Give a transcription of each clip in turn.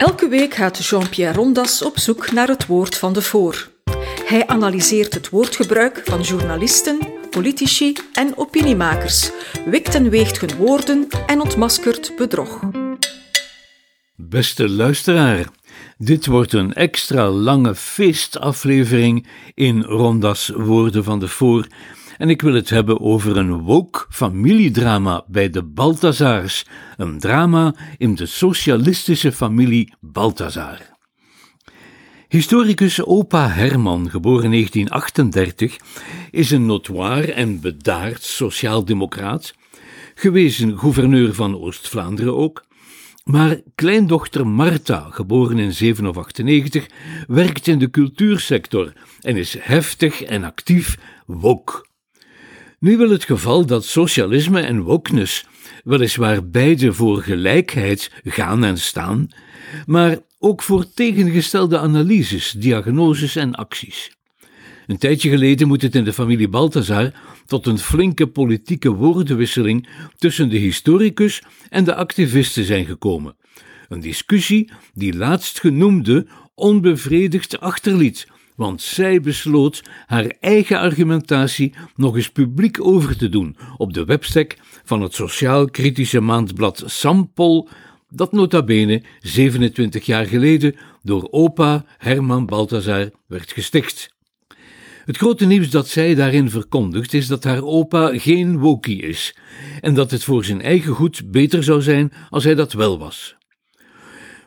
Elke week gaat Jean-Pierre Rondas op zoek naar het woord van de voor. Hij analyseert het woordgebruik van journalisten, politici en opiniemakers, wikt en weegt hun woorden en ontmaskert bedrog. Beste luisteraar, dit wordt een extra lange feestaflevering in Rondas Woorden van de Voor. En ik wil het hebben over een woke familiedrama bij de Balthazars. Een drama in de socialistische familie Balthazar. Historicus opa Herman, geboren 1938, is een notoire en bedaard sociaaldemocraat, gewezen gouverneur van Oost-Vlaanderen ook, maar kleindochter Marta, geboren in 798, werkt in de cultuursector en is heftig en actief wok. Nu wil het geval dat socialisme en wokeness weliswaar beide voor gelijkheid gaan en staan, maar ook voor tegengestelde analyses, diagnoses en acties. Een tijdje geleden moet het in de familie Balthazar tot een flinke politieke woordenwisseling tussen de historicus en de activisten zijn gekomen. Een discussie die laatstgenoemde onbevredigd achterliet, want zij besloot haar eigen argumentatie nog eens publiek over te doen op de webstack van het sociaal-kritische maandblad Sampol, dat nota bene 27 jaar geleden door opa Herman Balthazar werd gesticht. Het grote nieuws dat zij daarin verkondigt is dat haar opa geen wokie is en dat het voor zijn eigen goed beter zou zijn als hij dat wel was.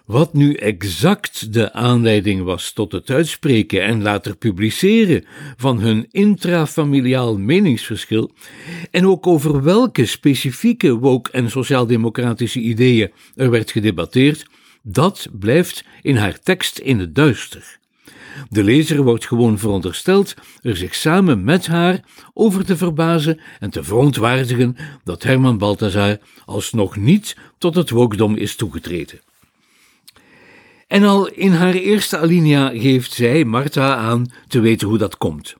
Wat nu exact de aanleiding was tot het uitspreken en later publiceren van hun intrafamiliaal meningsverschil, en ook over welke specifieke woke- en sociaaldemocratische ideeën er werd gedebatteerd, dat blijft in haar tekst in het duister. De lezer wordt gewoon verondersteld er zich samen met haar over te verbazen en te verontwaardigen dat Herman Balthazar alsnog niet tot het wokdom is toegetreden. En al in haar eerste alinea geeft zij, Martha, aan te weten hoe dat komt.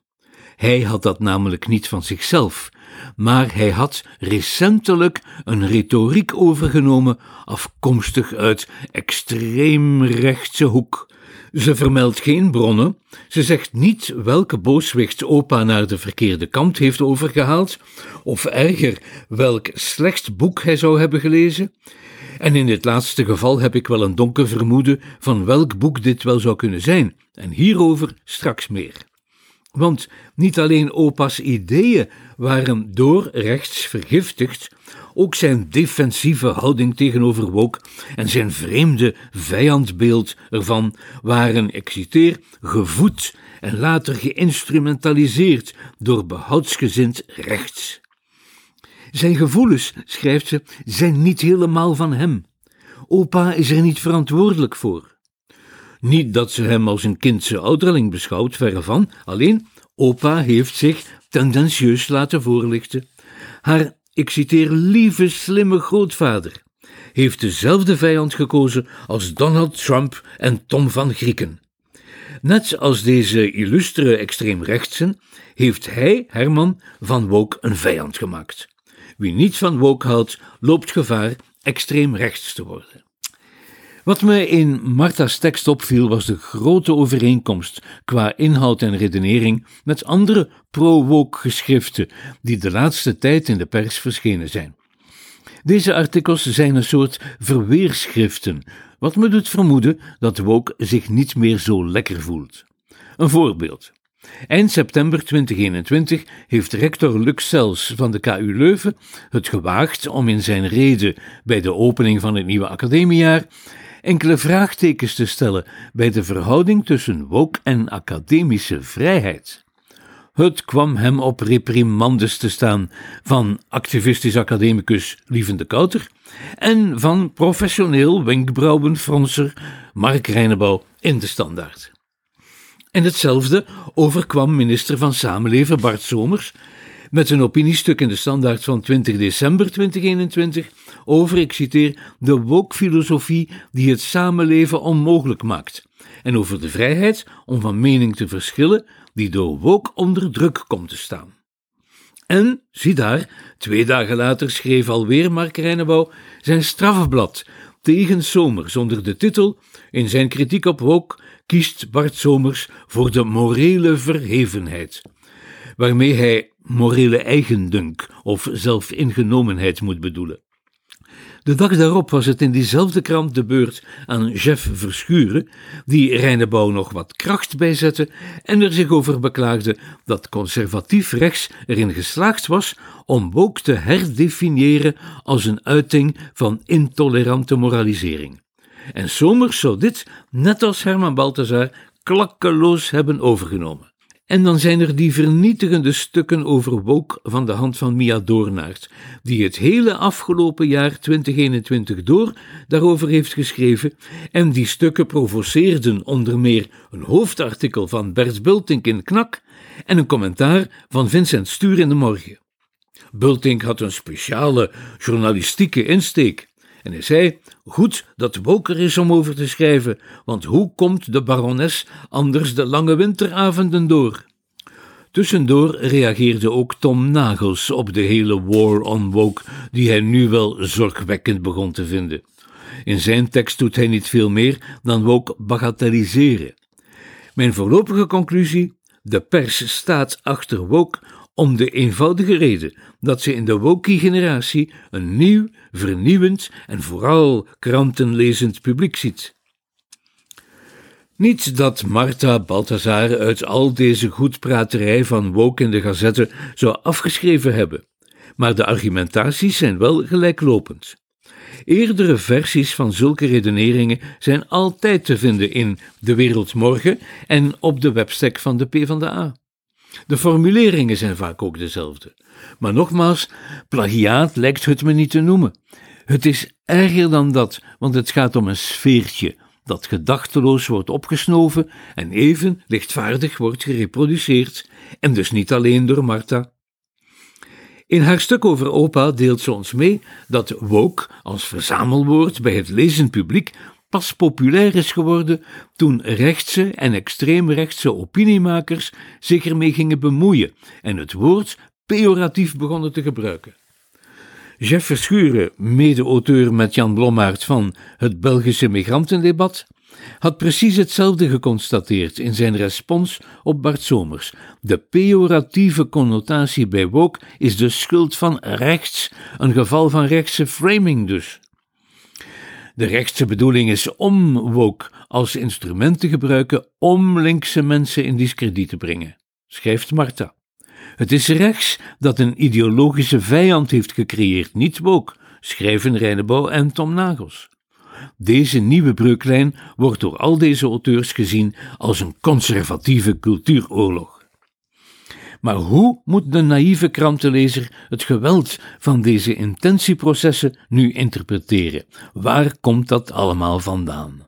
Hij had dat namelijk niet van zichzelf, maar hij had recentelijk een retoriek overgenomen afkomstig uit extreemrechtse hoek. Ze vermeldt geen bronnen, ze zegt niet welke booswicht opa naar de verkeerde kant heeft overgehaald, of erger, welk slecht boek hij zou hebben gelezen. En in dit laatste geval heb ik wel een donker vermoeden van welk boek dit wel zou kunnen zijn, en hierover straks meer. Want niet alleen opa's ideeën waren door rechts vergiftigd, ook zijn defensieve houding tegenover Wok en zijn vreemde vijandbeeld ervan waren, ik citeer, gevoed en later geïnstrumentaliseerd door behoudsgezind rechts. Zijn gevoelens, schrijft ze, zijn niet helemaal van hem. Opa is er niet verantwoordelijk voor. Niet dat ze hem als een kindse ouderling beschouwt, verre van, alleen opa heeft zich tendentieus laten voorlichten. Haar, ik citeer, lieve, slimme grootvader heeft dezelfde vijand gekozen als Donald Trump en Tom van Grieken. Net als deze illustere extreemrechtsen heeft hij, Herman, van Wook een vijand gemaakt. Wie niet van woke houdt, loopt gevaar extreem rechts te worden. Wat me in Martha's tekst opviel was de grote overeenkomst qua inhoud en redenering met andere pro-woke geschriften die de laatste tijd in de pers verschenen zijn. Deze artikels zijn een soort verweerschriften, wat me doet vermoeden dat woke zich niet meer zo lekker voelt. Een voorbeeld. Eind september 2021 heeft rector Lux Sels van de KU Leuven het gewaagd om in zijn reden bij de opening van het nieuwe academiejaar enkele vraagtekens te stellen bij de verhouding tussen woke en academische vrijheid. Het kwam hem op reprimandes te staan van activistisch academicus Lieven de Kouter en van professioneel wenkbrauwenfronser Mark Reinebouw in de standaard. En hetzelfde overkwam minister van Samenleven Bart Somers met een opiniestuk in de Standaard van 20 december 2021 over, ik citeer, de woke-filosofie die het samenleven onmogelijk maakt en over de vrijheid om van mening te verschillen die door woke onder druk komt te staan. En, zie daar, twee dagen later schreef alweer Mark Reinebouw zijn strafblad tegen Somers onder de titel In zijn kritiek op Woke kiest Bart Somers voor de morele verhevenheid, waarmee hij morele eigendunk of zelfingenomenheid moet bedoelen. De dag daarop was het in diezelfde krant de beurt aan Jeff Verschuren, die Reinebouw nog wat kracht bijzette en er zich over beklaagde dat conservatief rechts erin geslaagd was om woke te herdefiniëren als een uiting van intolerante moralisering. En Somers zou dit, net als Herman Balthazar, klakkeloos hebben overgenomen. En dan zijn er die vernietigende stukken over Woke van de hand van Mia Doornaert, die het hele afgelopen jaar 2021 door daarover heeft geschreven, en die stukken provoceerden onder meer een hoofdartikel van Bert Bultink in Knak en een commentaar van Vincent Stuur in de Morgen. Bultink had een speciale journalistieke insteek. En hij zei: Goed dat Woker is om over te schrijven, want hoe komt de barones anders de lange winteravonden door? Tussendoor reageerde ook Tom Nagels op de hele war on woke, die hij nu wel zorgwekkend begon te vinden. In zijn tekst doet hij niet veel meer dan woke bagatelliseren. Mijn voorlopige conclusie: de pers staat achter woke om de eenvoudige reden dat ze in de wokie-generatie een nieuw, vernieuwend en vooral krantenlezend publiek ziet. Niet dat Marta Balthazar uit al deze goedpraterij van woke in de gazette zou afgeschreven hebben, maar de argumentaties zijn wel gelijklopend. Eerdere versies van zulke redeneringen zijn altijd te vinden in De Wereld Morgen en op de webstack van de PvdA. De formuleringen zijn vaak ook dezelfde. Maar nogmaals, plagiaat lijkt het me niet te noemen. Het is erger dan dat, want het gaat om een sfeertje dat gedachteloos wordt opgesnoven en even lichtvaardig wordt gereproduceerd, en dus niet alleen door Martha. In haar stuk over opa deelt ze ons mee dat woke als verzamelwoord bij het lezend publiek pas populair is geworden toen rechtse en extreemrechtse opiniemakers zich ermee gingen bemoeien en het woord pejoratief begonnen te gebruiken. Jeff Verschuren, mede-auteur met Jan Blommaert van het Belgische migrantendebat, had precies hetzelfde geconstateerd in zijn respons op Bart Somers. De pejoratieve connotatie bij woke is de schuld van rechts, een geval van rechtse framing dus. De rechtse bedoeling is om woke als instrument te gebruiken om linkse mensen in discrediet te brengen, schrijft Marta. Het is rechts dat een ideologische vijand heeft gecreëerd, niet woke, schrijven Reinebouw en Tom Nagels. Deze nieuwe breuklijn wordt door al deze auteurs gezien als een conservatieve cultuuroorlog. Maar hoe moet de naïeve krantenlezer het geweld van deze intentieprocessen nu interpreteren? Waar komt dat allemaal vandaan?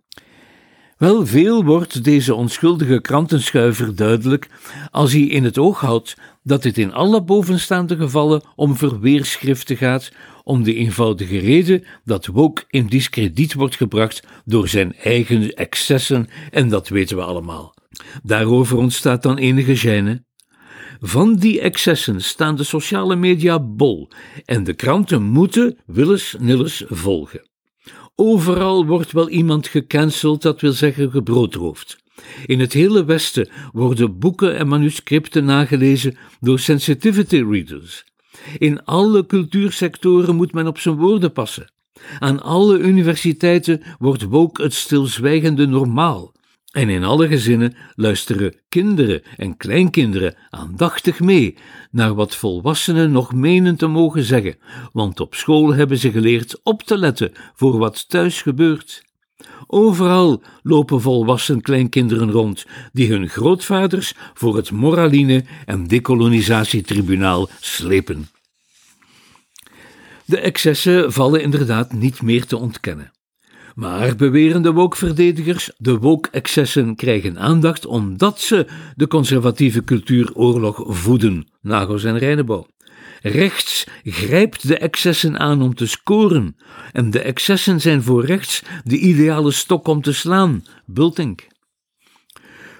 Wel, veel wordt deze onschuldige krantenschuiver duidelijk als hij in het oog houdt dat het in alle bovenstaande gevallen om verweerschriften gaat, om de eenvoudige reden dat Woke in discrediet wordt gebracht door zijn eigen excessen, en dat weten we allemaal. Daarover ontstaat dan enige gêne. Van die excessen staan de sociale media bol en de kranten moeten willens nillens volgen. Overal wordt wel iemand gecanceld, dat wil zeggen gebroodroofd. In het hele Westen worden boeken en manuscripten nagelezen door sensitivity readers. In alle cultuursectoren moet men op zijn woorden passen. Aan alle universiteiten wordt woke het stilzwijgende normaal. En in alle gezinnen luisteren kinderen en kleinkinderen aandachtig mee naar wat volwassenen nog menen te mogen zeggen, want op school hebben ze geleerd op te letten voor wat thuis gebeurt. Overal lopen volwassen kleinkinderen rond die hun grootvaders voor het moraline- en decolonisatietribunaal slepen. De excessen vallen inderdaad niet meer te ontkennen. Maar, beweren de wokverdedigers, de wok-excessen krijgen aandacht omdat ze de conservatieve cultuuroorlog voeden, Nagels en Reinebouw. Rechts grijpt de excessen aan om te scoren, en de excessen zijn voor rechts de ideale stok om te slaan, Bultink.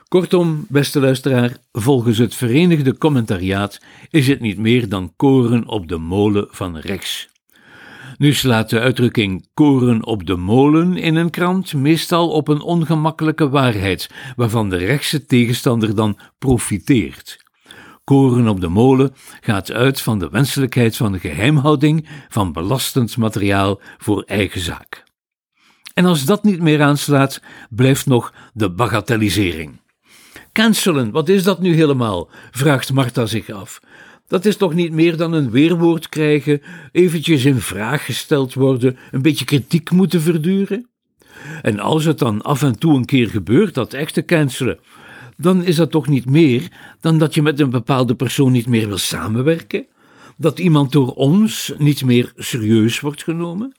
Kortom, beste luisteraar, volgens het Verenigde Commentariaat is het niet meer dan koren op de molen van rechts. Nu slaat de uitdrukking koren op de molen in een krant meestal op een ongemakkelijke waarheid, waarvan de rechtse tegenstander dan profiteert. Koren op de molen gaat uit van de wenselijkheid van de geheimhouding van belastend materiaal voor eigen zaak. En als dat niet meer aanslaat, blijft nog de bagatellisering. Cancelen, wat is dat nu helemaal? vraagt Martha zich af. Dat is toch niet meer dan een weerwoord krijgen, eventjes in vraag gesteld worden, een beetje kritiek moeten verduren? En als het dan af en toe een keer gebeurt, dat echte cancelen, dan is dat toch niet meer dan dat je met een bepaalde persoon niet meer wil samenwerken? Dat iemand door ons niet meer serieus wordt genomen?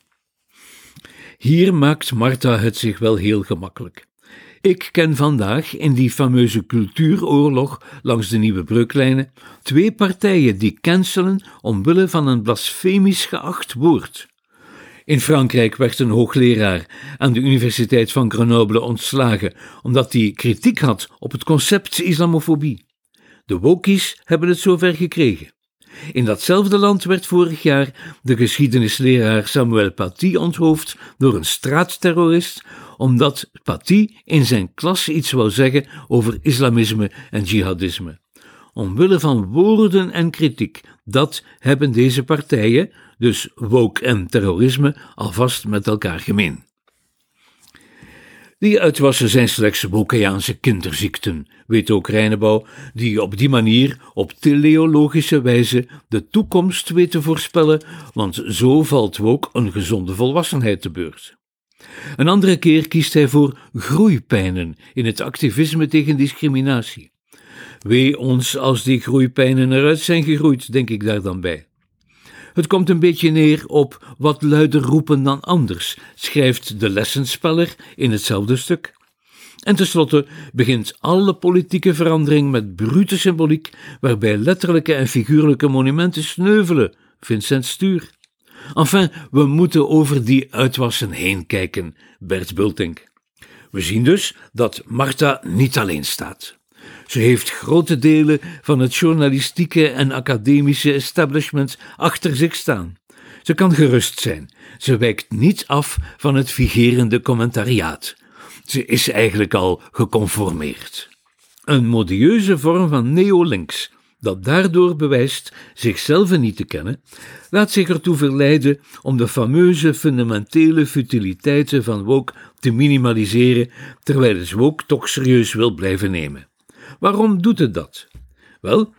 Hier maakt Martha het zich wel heel gemakkelijk. Ik ken vandaag in die fameuze cultuuroorlog langs de nieuwe breuklijnen twee partijen die cancelen omwille van een blasfemisch geacht woord. In Frankrijk werd een hoogleraar aan de Universiteit van Grenoble ontslagen omdat hij kritiek had op het concept islamofobie. De wokies hebben het zover gekregen. In datzelfde land werd vorig jaar de geschiedenisleraar Samuel Paty onthoofd door een straatterrorist, omdat Paty in zijn klas iets wou zeggen over islamisme en jihadisme. Omwille van woorden en kritiek, dat hebben deze partijen, dus woke en terrorisme, alvast met elkaar gemeen. Die uitwassen zijn slechts Wokeaanse kinderziekten, weet ook Reinebouw, die op die manier op teleologische wijze de toekomst weet te voorspellen, want zo valt ook een gezonde volwassenheid te beurt. Een andere keer kiest hij voor groeipijnen in het activisme tegen discriminatie. Wee ons als die groeipijnen eruit zijn gegroeid, denk ik daar dan bij. Het komt een beetje neer op wat luider roepen dan anders, schrijft de lessenspeller in hetzelfde stuk. En tenslotte begint alle politieke verandering met brute symboliek, waarbij letterlijke en figuurlijke monumenten sneuvelen, Vincent Stuur. Enfin, we moeten over die uitwassen heen kijken, Bert Bultink. We zien dus dat Martha niet alleen staat. Ze heeft grote delen van het journalistieke en academische establishment achter zich staan. Ze kan gerust zijn. Ze wijkt niet af van het vigerende commentariaat. Ze is eigenlijk al geconformeerd. Een modieuze vorm van neolinks, dat daardoor bewijst zichzelf niet te kennen, laat zich ertoe verleiden om de fameuze fundamentele futiliteiten van woke te minimaliseren, terwijl het woke toch serieus wil blijven nemen. Waarom doet het dat? Wel,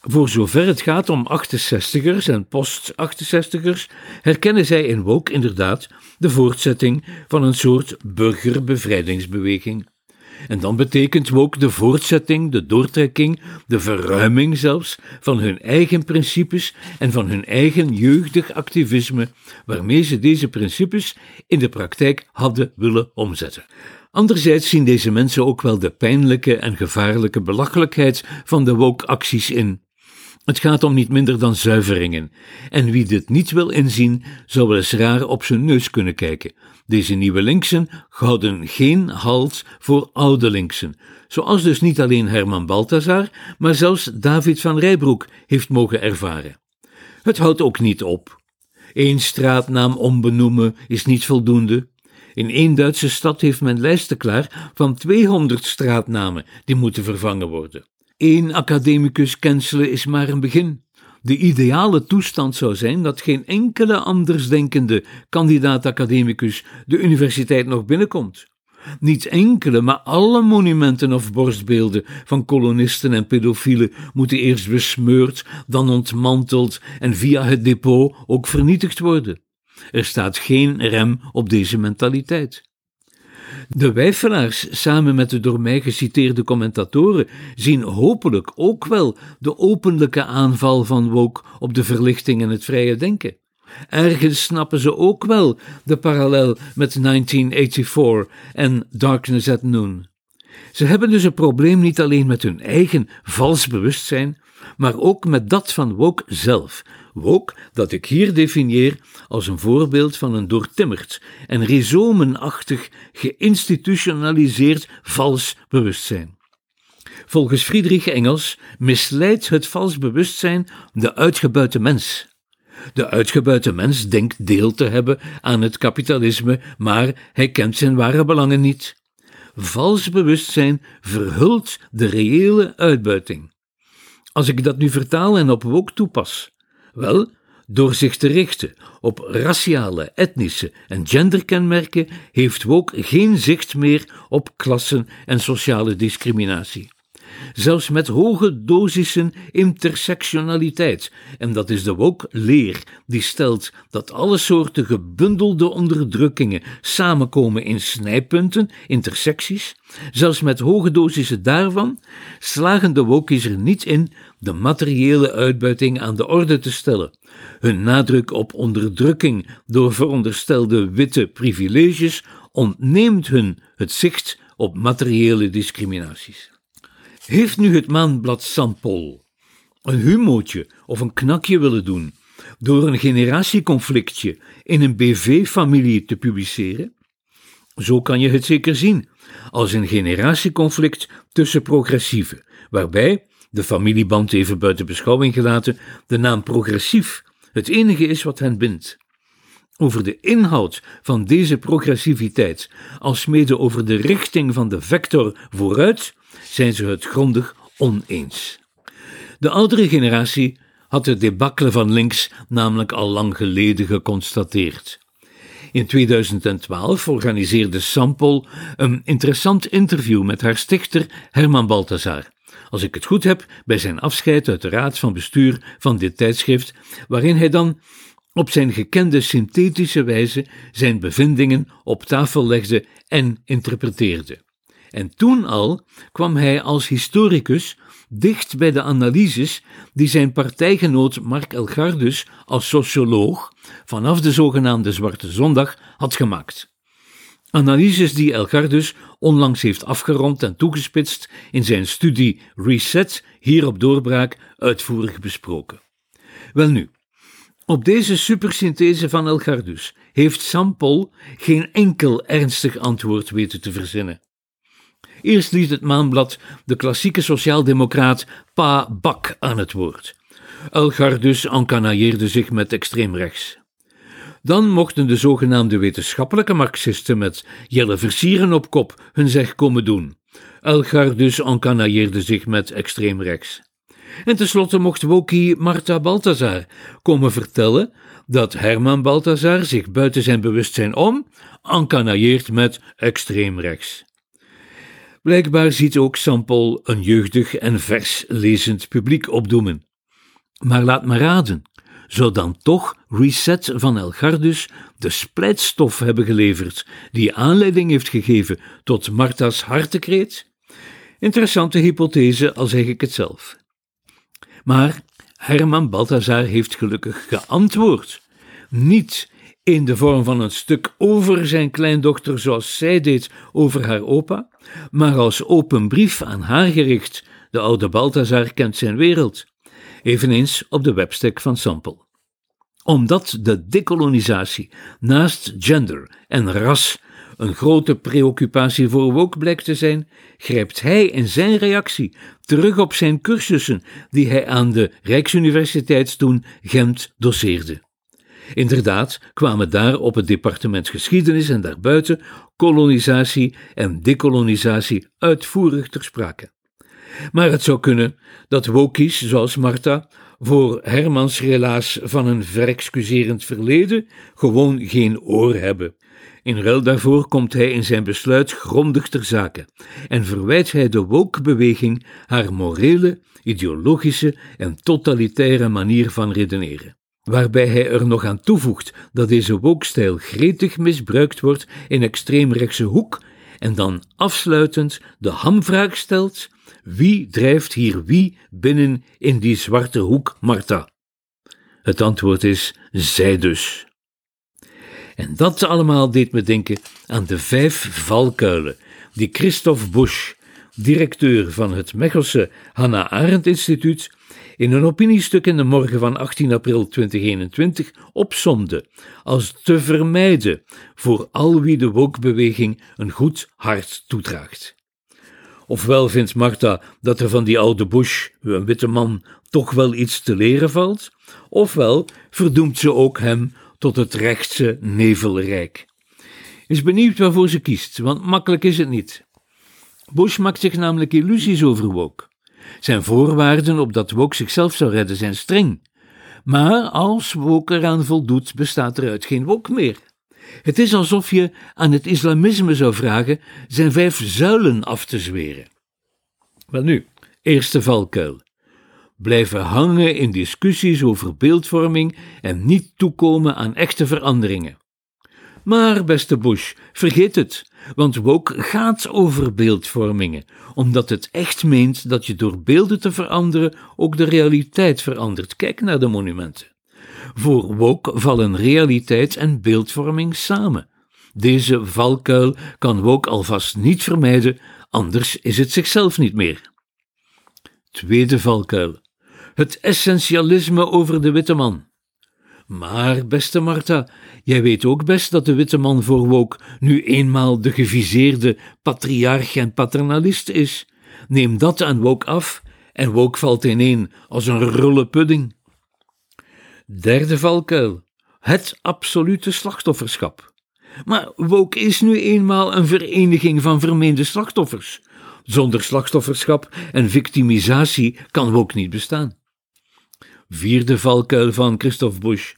voor zover het gaat om 68ers en post-68ers, herkennen zij in Woke inderdaad de voortzetting van een soort burgerbevrijdingsbeweging. En dan betekent Woke de voortzetting, de doortrekking, de verruiming zelfs van hun eigen principes en van hun eigen jeugdig activisme, waarmee ze deze principes in de praktijk hadden willen omzetten. Anderzijds zien deze mensen ook wel de pijnlijke en gevaarlijke belachelijkheid van de woke-acties in. Het gaat om niet minder dan zuiveringen, en wie dit niet wil inzien, zou wel eens raar op zijn neus kunnen kijken. Deze nieuwe linksen houden geen halt voor oude linksen, zoals dus niet alleen Herman Balthazar, maar zelfs David van Rijbroek heeft mogen ervaren. Het houdt ook niet op. Eén straatnaam ombenoemen is niet voldoende. In één Duitse stad heeft men lijsten klaar van 200 straatnamen die moeten vervangen worden. Eén academicus cancelen is maar een begin. De ideale toestand zou zijn dat geen enkele andersdenkende kandidaat-academicus de universiteit nog binnenkomt. Niet enkele, maar alle monumenten of borstbeelden van kolonisten en pedofielen moeten eerst besmeurd, dan ontmanteld en via het depot ook vernietigd worden. Er staat geen rem op deze mentaliteit. De wijfelaars, samen met de door mij geciteerde commentatoren, zien hopelijk ook wel de openlijke aanval van woke op de verlichting en het vrije denken. Ergens snappen ze ook wel de parallel met 1984 en Darkness at Noon. Ze hebben dus een probleem niet alleen met hun eigen vals bewustzijn, maar ook met dat van woke zelf, Wok dat ik hier definieer als een voorbeeld van een doortimmerd en rhizomenachtig geïnstitutionaliseerd vals bewustzijn. Volgens Friedrich Engels misleidt het vals bewustzijn de uitgebuite mens. De uitgebuite mens denkt deel te hebben aan het kapitalisme, maar hij kent zijn ware belangen niet. Vals bewustzijn verhult de reële uitbuiting. Als ik dat nu vertaal en op woke toepas, wel, door zich te richten op raciale, etnische en genderkenmerken heeft woke geen zicht meer op klassen en sociale discriminatie zelfs met hoge dosissen intersectionaliteit. En dat is de woke-leer, die stelt dat alle soorten gebundelde onderdrukkingen samenkomen in snijpunten, intersecties. Zelfs met hoge dosissen daarvan slagen de wokies er niet in de materiële uitbuiting aan de orde te stellen. Hun nadruk op onderdrukking door veronderstelde witte privileges ontneemt hun het zicht op materiële discriminaties. Heeft nu het maandblad Sampol een humootje of een knakje willen doen door een generatieconflictje in een BV-familie te publiceren? Zo kan je het zeker zien als een generatieconflict tussen progressieven, waarbij, de familieband even buiten beschouwing gelaten, de naam progressief het enige is wat hen bindt. Over de inhoud van deze progressiviteit, alsmede over de richting van de vector vooruit, zijn ze het grondig oneens. De oudere generatie had het debakkelen van links namelijk al lang geleden geconstateerd. In 2012 organiseerde Sampol een interessant interview met haar stichter Herman Balthazar. Als ik het goed heb, bij zijn afscheid uit de raad van bestuur van dit tijdschrift, waarin hij dan op zijn gekende synthetische wijze zijn bevindingen op tafel legde en interpreteerde. En toen al kwam hij als historicus dicht bij de analyses die zijn partijgenoot Mark Elgardus als socioloog vanaf de zogenaamde Zwarte Zondag had gemaakt. Analyses die Elgardus onlangs heeft afgerond en toegespitst in zijn studie Reset, hier op doorbraak, uitvoerig besproken. Welnu, op deze supersynthese van Elgardus heeft Sampol geen enkel ernstig antwoord weten te verzinnen. Eerst liet het maanblad de klassieke sociaaldemocraat Pa Bak aan het woord. Elgardus encanailleerde zich met extreemrechts. Dan mochten de zogenaamde wetenschappelijke marxisten met Jelle Versieren op kop hun zeg komen doen. Elgardus encanailleerde zich met extreemrechts. En tenslotte mocht Woki Marta Balthazar komen vertellen dat Herman Balthazar zich buiten zijn bewustzijn om encanailleert met extreemrechts. Blijkbaar ziet ook Sampol een jeugdig en vers lezend publiek opdoemen. Maar laat me raden, zou dan toch Reset van Elgardus de splijtstof hebben geleverd die aanleiding heeft gegeven tot Martha's hartekreet? Interessante hypothese, al zeg ik het zelf. Maar Herman Balthazar heeft gelukkig geantwoord. Niet in de vorm van een stuk over zijn kleindochter zoals zij deed over haar opa, maar als open brief aan haar gericht. De oude Balthazar kent zijn wereld. Eveneens op de webstack van Sample. Omdat de decolonisatie naast gender en ras een grote preoccupatie voor Woke blijkt te zijn, grijpt hij in zijn reactie terug op zijn cursussen die hij aan de Rijksuniversiteit toen Gent doseerde. Inderdaad kwamen daar op het departement geschiedenis en daarbuiten kolonisatie en dekolonisatie uitvoerig ter sprake. Maar het zou kunnen dat wokies, zoals Marta, voor Hermans relaas van een verexcuserend verleden gewoon geen oor hebben. In ruil daarvoor komt hij in zijn besluit grondig ter zake en verwijt hij de woke-beweging haar morele, ideologische en totalitaire manier van redeneren waarbij hij er nog aan toevoegt dat deze woke gretig misbruikt wordt in extreemrechtse hoek en dan afsluitend de hamvraag stelt: wie drijft hier wie binnen in die zwarte hoek, Martha? Het antwoord is: zij dus. En dat allemaal deed me denken aan de vijf valkuilen die Christophe Busch, directeur van het Mechelse Hannah Arendt Instituut, in een opiniestuk in de morgen van 18 april 2021 opsomde als te vermijden voor al wie de wokbeweging een goed hart toedraagt. Ofwel vindt Martha dat er van die oude Bush, een witte man, toch wel iets te leren valt, ofwel verdoemt ze ook hem tot het rechtse nevelrijk. Is benieuwd waarvoor ze kiest, want makkelijk is het niet. Bush maakt zich namelijk illusies over Woke. Zijn voorwaarden op dat Woke zichzelf zou redden zijn streng. Maar als Woke eraan voldoet, bestaat eruit geen Woke meer. Het is alsof je aan het islamisme zou vragen zijn vijf zuilen af te zweren. Wel nu, eerste valkuil. Blijven hangen in discussies over beeldvorming en niet toekomen aan echte veranderingen. Maar, beste Bush, vergeet het, want woke gaat over beeldvormingen, omdat het echt meent dat je door beelden te veranderen ook de realiteit verandert. Kijk naar de monumenten. Voor woke vallen realiteit en beeldvorming samen. Deze valkuil kan woke alvast niet vermijden, anders is het zichzelf niet meer. Tweede valkuil. Het essentialisme over de witte man. Maar, beste Martha, jij weet ook best dat de witte man voor woke nu eenmaal de geviseerde patriarch en paternalist is. Neem dat aan woke af en woke valt ineen als een rulle pudding. Derde valkuil. Het absolute slachtofferschap. Maar woke is nu eenmaal een vereniging van vermeende slachtoffers. Zonder slachtofferschap en victimisatie kan woke niet bestaan. Vierde valkuil van Christophe Bush.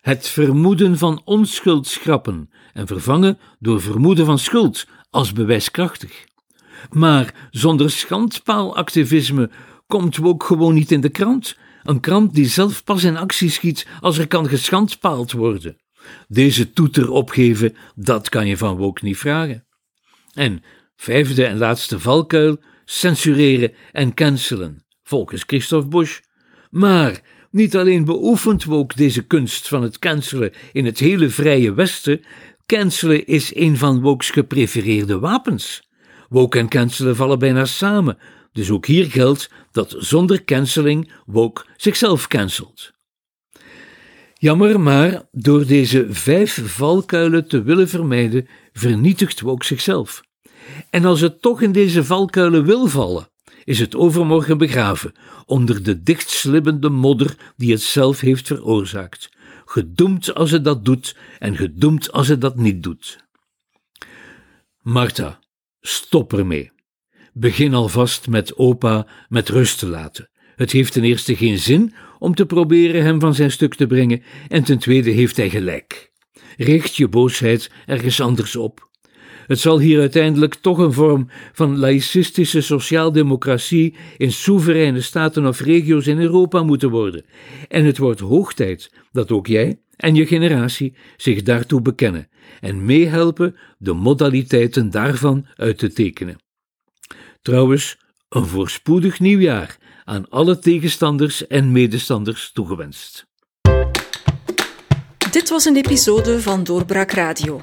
Het vermoeden van onschuld schrappen en vervangen door vermoeden van schuld als bewijskrachtig. Maar zonder schandpaalactivisme komt woke gewoon niet in de krant een krant die zelf pas in actie schiet als er kan geschandpaald worden. Deze toeter opgeven, dat kan je van Woke niet vragen. En vijfde en laatste valkuil, censureren en cancelen, volgens Christophe Bush. Maar niet alleen beoefent Woke deze kunst van het cancelen in het hele vrije Westen, cancelen is een van Woke's geprefereerde wapens. Woke en cancelen vallen bijna samen, dus ook hier geldt dat zonder canceling woke zichzelf cancelt. Jammer, maar door deze vijf valkuilen te willen vermijden, vernietigt woke zichzelf. En als het toch in deze valkuilen wil vallen, is het overmorgen begraven onder de dichtslibbende modder die het zelf heeft veroorzaakt. Gedoemd als het dat doet en gedoemd als het dat niet doet. Martha, stop ermee. Begin alvast met opa met rust te laten. Het heeft ten eerste geen zin om te proberen hem van zijn stuk te brengen, en ten tweede heeft hij gelijk. Richt je boosheid ergens anders op. Het zal hier uiteindelijk toch een vorm van laïcistische sociaaldemocratie in soevereine staten of regio's in Europa moeten worden. En het wordt hoog tijd dat ook jij en je generatie zich daartoe bekennen en meehelpen de modaliteiten daarvan uit te tekenen. Trouwens, een voorspoedig nieuwjaar aan alle tegenstanders en medestanders toegewenst. Dit was een episode van Doorbraak Radio,